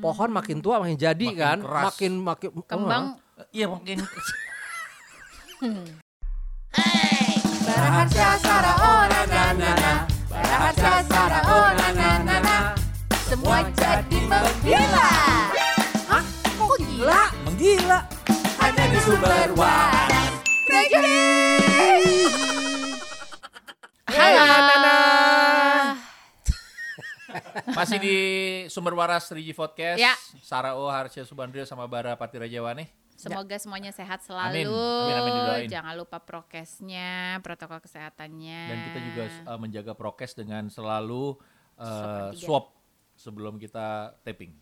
pohon makin tua makin jadi Makin kan, keras. makin makin Kembang. Iya mungkin Baraharsa Sara oh na na na na. Baraharsa Sara oh na na na na. Semua jadi menggila. Hah? Kok gila? menggila. Hanya di sumber waras. Reggae masih di Sumber Waras 3G Podcast. Ya. Sarah O, Harsha Subandrio sama Bara Patirajawane. Semoga semuanya sehat Amin. selalu. Amin, amin, didoain. Jangan lupa prokesnya, protokol kesehatannya. Dan kita juga uh, menjaga prokes dengan selalu uh, Swab antigen. swab sebelum kita taping.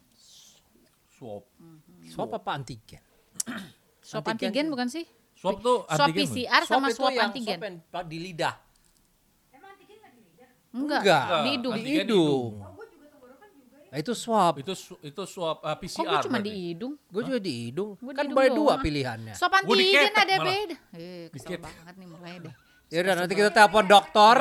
Swab. Swab apa antigen? swab antigen bukan sih? Swab tuh Swab antigen. PCR sama swab yang antigen. swab di lidah. Enggak, Enggak. di hidung. Di Antigen hidung. Nah, itu swab. Itu itu swab uh, Kok PCR. gue cuma berarti. di hidung? Gue juga di hidung. Gua di kan hidung boleh dua pilihannya. Swab Gua antigen ada malah. beda. Eh, kesel banget nih mulai deh. Ya udah nanti kita telepon dokter,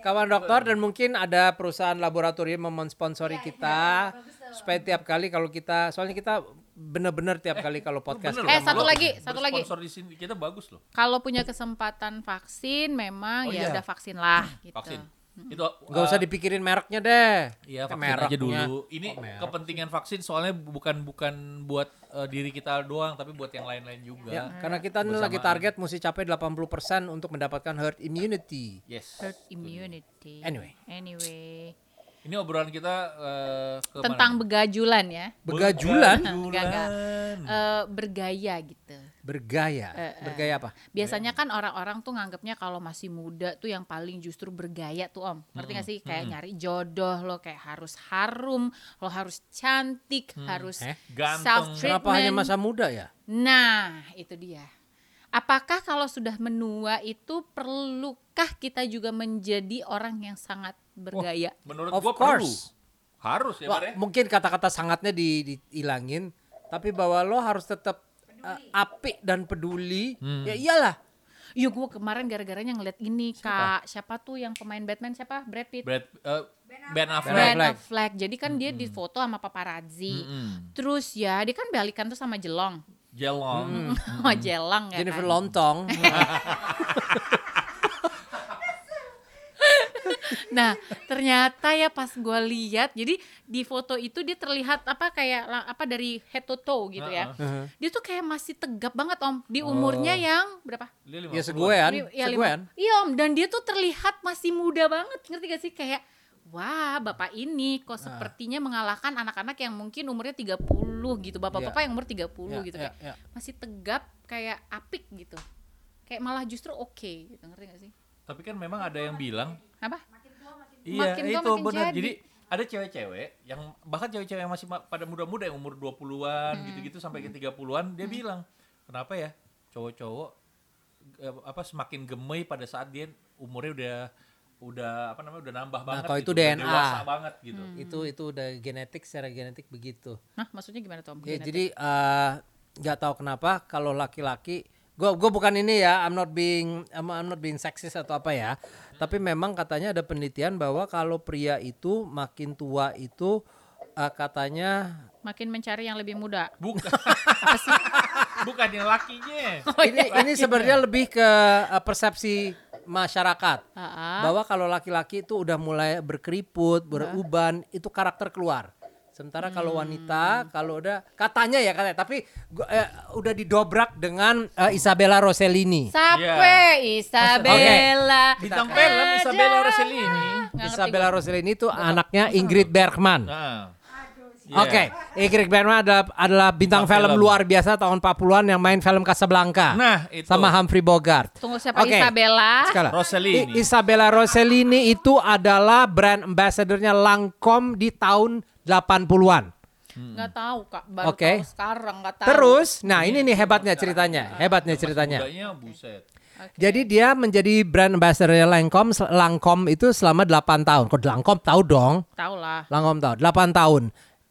kawan dokter dan mungkin ada perusahaan laboratorium yang mensponsori kita supaya tiap kali kalau kita soalnya kita bener-bener tiap kali kalau podcast Bener kita Eh, satu lo lagi, satu lagi. bersponsor di sini kita bagus loh. Kalau punya kesempatan vaksin memang Oh, ya iya. udah vaksin lah gitu. Vaksin. Itu nggak usah uh, dipikirin mereknya deh. Iya, vaksin aja mereknya. dulu. Ini Oh, merek. kepentingan vaksin soalnya bukan bukan buat uh, diri kita doang, tapi buat yang lain-lain juga. Ya, karena kita ini lagi target mesti capai 80% untuk mendapatkan herd immunity. Yes. Herd immunity. Anyway. Anyway. Ini obrolan kita uh, ke Tentang mana? begajulan ya. Begajulan, Enggak, enggak. Eh, bergaya gitu. Bergaya. Eh, eh. Bergaya apa? Biasanya kan orang-orang tuh nganggapnya kalau masih muda tuh yang paling justru bergaya tuh om. Ngerti gak sih? Kayak nyari jodoh lo kayak harus harum, lo harus cantik, harus Eh, ganteng. self Kenapa hanya masa muda ya? Nah, itu dia. Apakah kalau sudah menua itu perlukah kita juga menjadi orang yang sangat bergaya? Menurut Of gua perlu. course. Harus ya, Wah, ya? mungkin kata-kata sangatnya di, dihilangin, tapi bahwa lo harus tetap uh, apik dan peduli. Hmm. Ya iyalah. Iya, gue kemarin gara-garanya ngeliat ini kak, siapa tuh yang pemain Batman siapa? Brad Pitt. Brad, uh, Ben Affleck. Ben Affleck. Affleck. Jadi kan dia difoto sama paparazzi. Mm-mm. Terus ya dia kan balikan tuh sama Jelong. Jelong. Sama Jelang ya Jennifer kan. Lontong. Nah, ternyata ya pas gue lihat, jadi di foto itu dia terlihat apa kayak apa dari head to toe gitu ya. Heeh. Dia tuh kayak masih tegap banget om di umurnya yang berapa? Ya 50-an. seguean, ya, lima- seguean. Iya om, dan dia tuh terlihat masih muda banget, ngerti gak sih kayak Wah, bapak ini kok sepertinya mengalahkan anak-anak yang mungkin umurnya 30 gitu. Bapak-bapak yang umur 30 Ya, gitu ya, kayak ya. masih tegap kayak apik gitu. Kayak malah justru oke gitu, ngerti gak sih? Tapi kan memang ada yang bilang Apa? Iya, Makin tua itu makin benar. jadi. Jadi ada cewek-cewek yang bahkan cewek-cewek yang masih ma- pada muda-muda yang umur 20-an Hmm. gitu-gitu sampai ke 30-an dia bilang, "Kenapa ya cowok-cowok eh, apa semakin gemey pada saat dia umurnya udah udah apa namanya udah nambah banget kalau gitu, itu udah DNA. dewasa banget gitu." Hmm. Itu itu udah genetik secara genetik begitu. Nah, maksudnya gimana tuh om? Ya, jadi eh, nggak tahu kenapa kalau laki-laki gue gue bukan ini ya I'm not being I'm, I'm not being sexist atau apa ya tapi memang katanya ada penelitian bahwa kalau pria itu makin tua itu eh, katanya makin mencari yang lebih muda. Bukan. Bukan yang lakinya. Oh, ini ini sebenarnya lebih ke eh, persepsi masyarakat Ah, bahwa kalau laki-laki itu udah mulai berkeriput beruban itu karakter keluar sementara kalau wanita kalau udah katanya ya katanya tapi gua, eh, udah didobrak dengan eh, Isabella Rossellini Sampai Isabella. Bintang film Isabella Rossellini. Isabella Rossellini itu anaknya Ingrid Bergman. Nah. Oke, Ingrid Bergman adalah, adalah bintang, film, film. luar biasa tahun 40-an yang main film Casablanca. Nah, itu. sama Humphrey Bogart. Tunggu siapa Oke. Isabella? Sekarang, Rossellini. I- Isabella Rossellini itu adalah brand ambassadornya Lancome di tahun 80-an. Nggak tahu kak, baru Oke. tahu sekarang nggak tahu. Terus, nah ini nih hebatnya ceritanya, hebatnya ceritanya. Buset. Jadi dia menjadi brand ambassadornya Lancome, Lancome itu selama 8 tahun. Kok Lancome tahu dong? tahu lah. Lancome tahu, 8 tahun.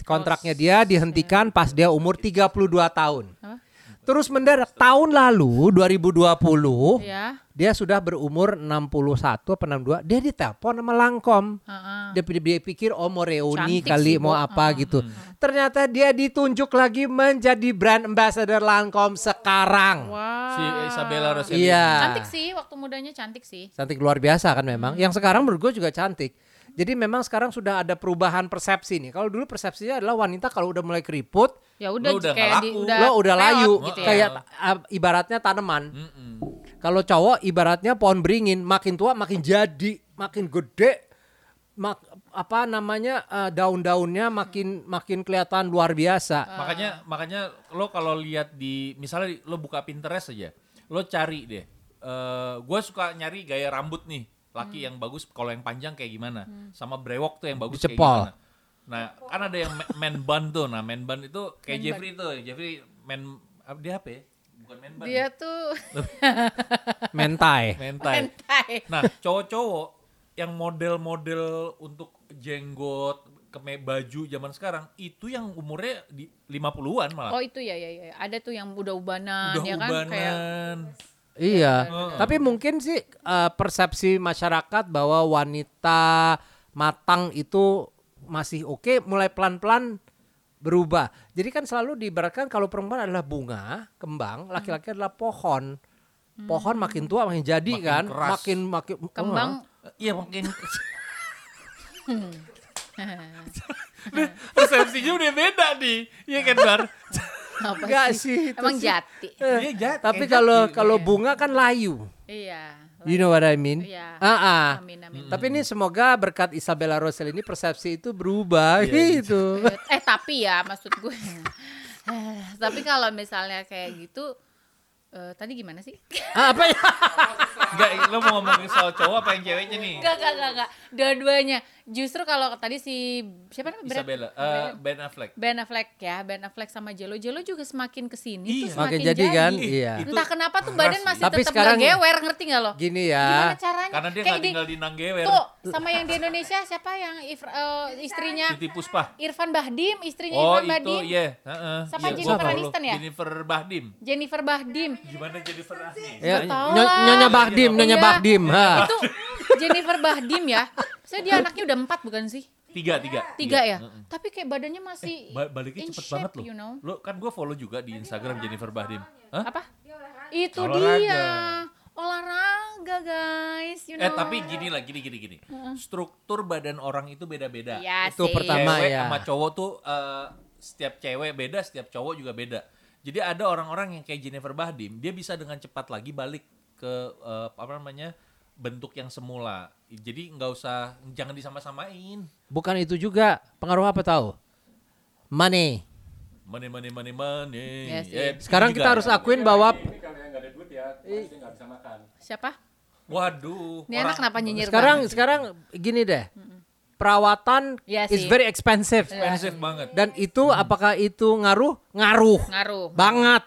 Kontraknya dia dihentikan pas dia umur 32 tahun. Apa? Terus mendadak tahun lalu 2020 Ya. dia sudah berumur 61 apa 62 dia ditelepon sama Langkom. Heeh. Dia, dia pikir oh mau reuni Cantik kali sih, mau apa gitu. Ternyata dia ditunjuk lagi menjadi brand ambassador Langkom sekarang. Wow. Si Isabella Rossellini. Iya. Cantik sih, waktu mudanya cantik sih. Cantik luar biasa kan memang. Yang sekarang menurut gue juga cantik. Jadi memang sekarang sudah ada perubahan persepsi nih. Kalau dulu persepsinya adalah wanita kalau udah mulai keriput, Ya udah Lo udah kayak di, udah lo udah layu. gitu ya. Kayak uh, ibaratnya tanaman. Mm-mm. Kalau cowok ibaratnya pohon beringin, makin tua makin jadi, makin gede, mak, apa namanya uh, daun-daunnya makin makin kelihatan luar biasa. Makanya makanya lo kalau lihat di misalnya lo buka Pinterest aja, lo cari deh. Eh gue suka nyari gaya rambut nih, laki yang bagus. Kalau yang panjang kayak gimana, sama brewok tuh yang bagus kayak Dicepol. gimana. Nah kan ada yang ma- man bun tuh, nah man bun itu kayak Man Jeffrey tuh, Jeffrey man apa- dia apa ya? Bukan man bun, Dia tuh Mentai. mentai. mentai. Nah, cowok-cowok yang model-model untuk jenggot, keme baju zaman sekarang itu yang umurnya di 50-an malah. Oh itu ya ya ya. Ada tuh yang udah ubanan Udah ya kan kayak ubanan. Iya. Heeh. Tapi mungkin sih uh, persepsi masyarakat bahwa wanita matang itu masih oke, mulai pelan-pelan berubah. Jadi kan selalu diibaratkan kalau perempuan adalah bunga, kembang, laki-laki adalah pohon. Pohon makin tua makin jadi Makin kan, keras. makin makin kembang Iya mungkin persepsinya udah beda nih, iya kan Bar? apa Enggak sih? sih, itu Emang sih. jati. Iya jat. Tapi kayak kalau jati. kalau bunga kan layu. Iya. You know what I mean? Iya. Ah, ah. Amin amin. Tapi ini semoga berkat Isabella Rosel ini persepsi itu berubah Iya, gitu. Eh tapi ya maksud gue. Eh, tapi kalau misalnya kayak gitu eh, tadi gimana sih? Ah, apa ya? Enggak, lo mau ngomongin soal cowok apa yang ceweknya nih? Enggak, enggak, enggak, enggak. Dua-duanya. Justru kalau tadi si siapa namanya? Brad- Isabella, eh, Ben Affleck. Ben Affleck ya, Ben Affleck sama Jello. Jello juga semakin ke sini Iya. tuh semakin Makin jadi kan? Iya. Itu Entah kenapa tuh badan sih. masih Tapi tetap sekarang- nggak gewer, ngerti nggak lo? Gini Gimana ya. caranya? Karena dia Kayak nggak di- tinggal di Nanggewer. Tuh, sama yang di Indonesia siapa yang If- eh, istrinya Titi Puspa. Irfan Bahdim, istrinya Oh Irfan itu, Bahdim. iya. heeh. Siapa, Iya, Jennifer gua tahu Aniston lo. ya? Jennifer Bahdim. Jennifer Bahdim. Gimana Jennifer Aniston? Ya. Nyonya Bahdim, Nyonya Iya. Bahdim. Ha. Itu Jennifer Bahdim ya. Saya dia anaknya udah empat bukan sih? Tiga, tiga. Tiga ya. heeh. Tapi kayak badannya masih Ba- baliknya in cepet shape, banget loh. you know. Lo kan gue follow juga di Instagram Jennifer Bahdim. Hah? apa? Itu Olahraga. dia. Olahraga guys, you know. Eh tapi gini lah, gini gini gini. Struktur badan orang itu beda-beda. Iya Itu sih. pertama. cewek ya. sama cowok tuh eh, setiap cewek beda, setiap cowok juga beda. Jadi ada orang-orang yang kayak Jennifer Bahdim, dia bisa dengan cepat lagi balik ke eh, apa namanya bentuk yang semula. Jadi nggak usah, jangan disama-samain. Bukan itu juga. Pengaruh apa tahu? Money. Money, money, money, money. Sih. Eh, Sekarang juga kita harus ya. akuin bahwa duit ya. Siapa? Waduh. Ini anak kenapa nyinyir sekarang banget? sekarang gini deh. Perawatan Iya is sih. very expensive. Expensive banget. Dan itu apakah itu ngaruh? Ngaruh. Ngaruh. Banget.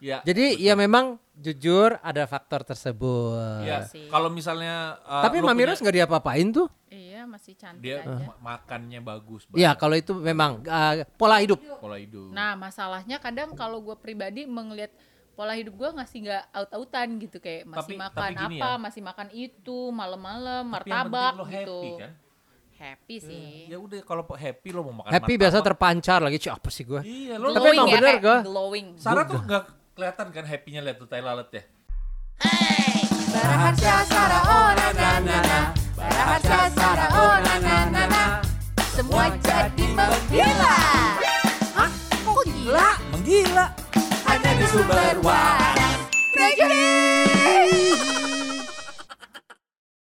Ya. Jadi ya memang jujur ada faktor tersebut. Ya, sih. kalau misalnya uh, Tapi Mami punya- Ros nggak diapa-apain tuh. Iya, masih cantik dia aja. ma- makannya bagus Ya banget, kalau itu memang uh, pola hidup. pola hidup. Nah, masalahnya kadang kalau gue pribadi melihat pola hidup gue ngasih nggak aut-autan gitu kayak masih Tapi- makan tapi apa, ya. masih makan itu malam-malam martabak lo gitu. happy kan? Happy sih. Ya udah kalau happy lo mau makan Happy biasa martabak. terpancar lagi. Cih, apa sih gue? Iya, lo Tapi emang ya, bener, gua. glowing. Sarah tuh nggak kelihatan kan happy-nya lihat tuh tai lalat ya. Sara oh na na na na Baraharsa Sara oh na na na na Semua jadi menggila Hah? Kok gila? Menggila. Hanya di sumber waras Negeri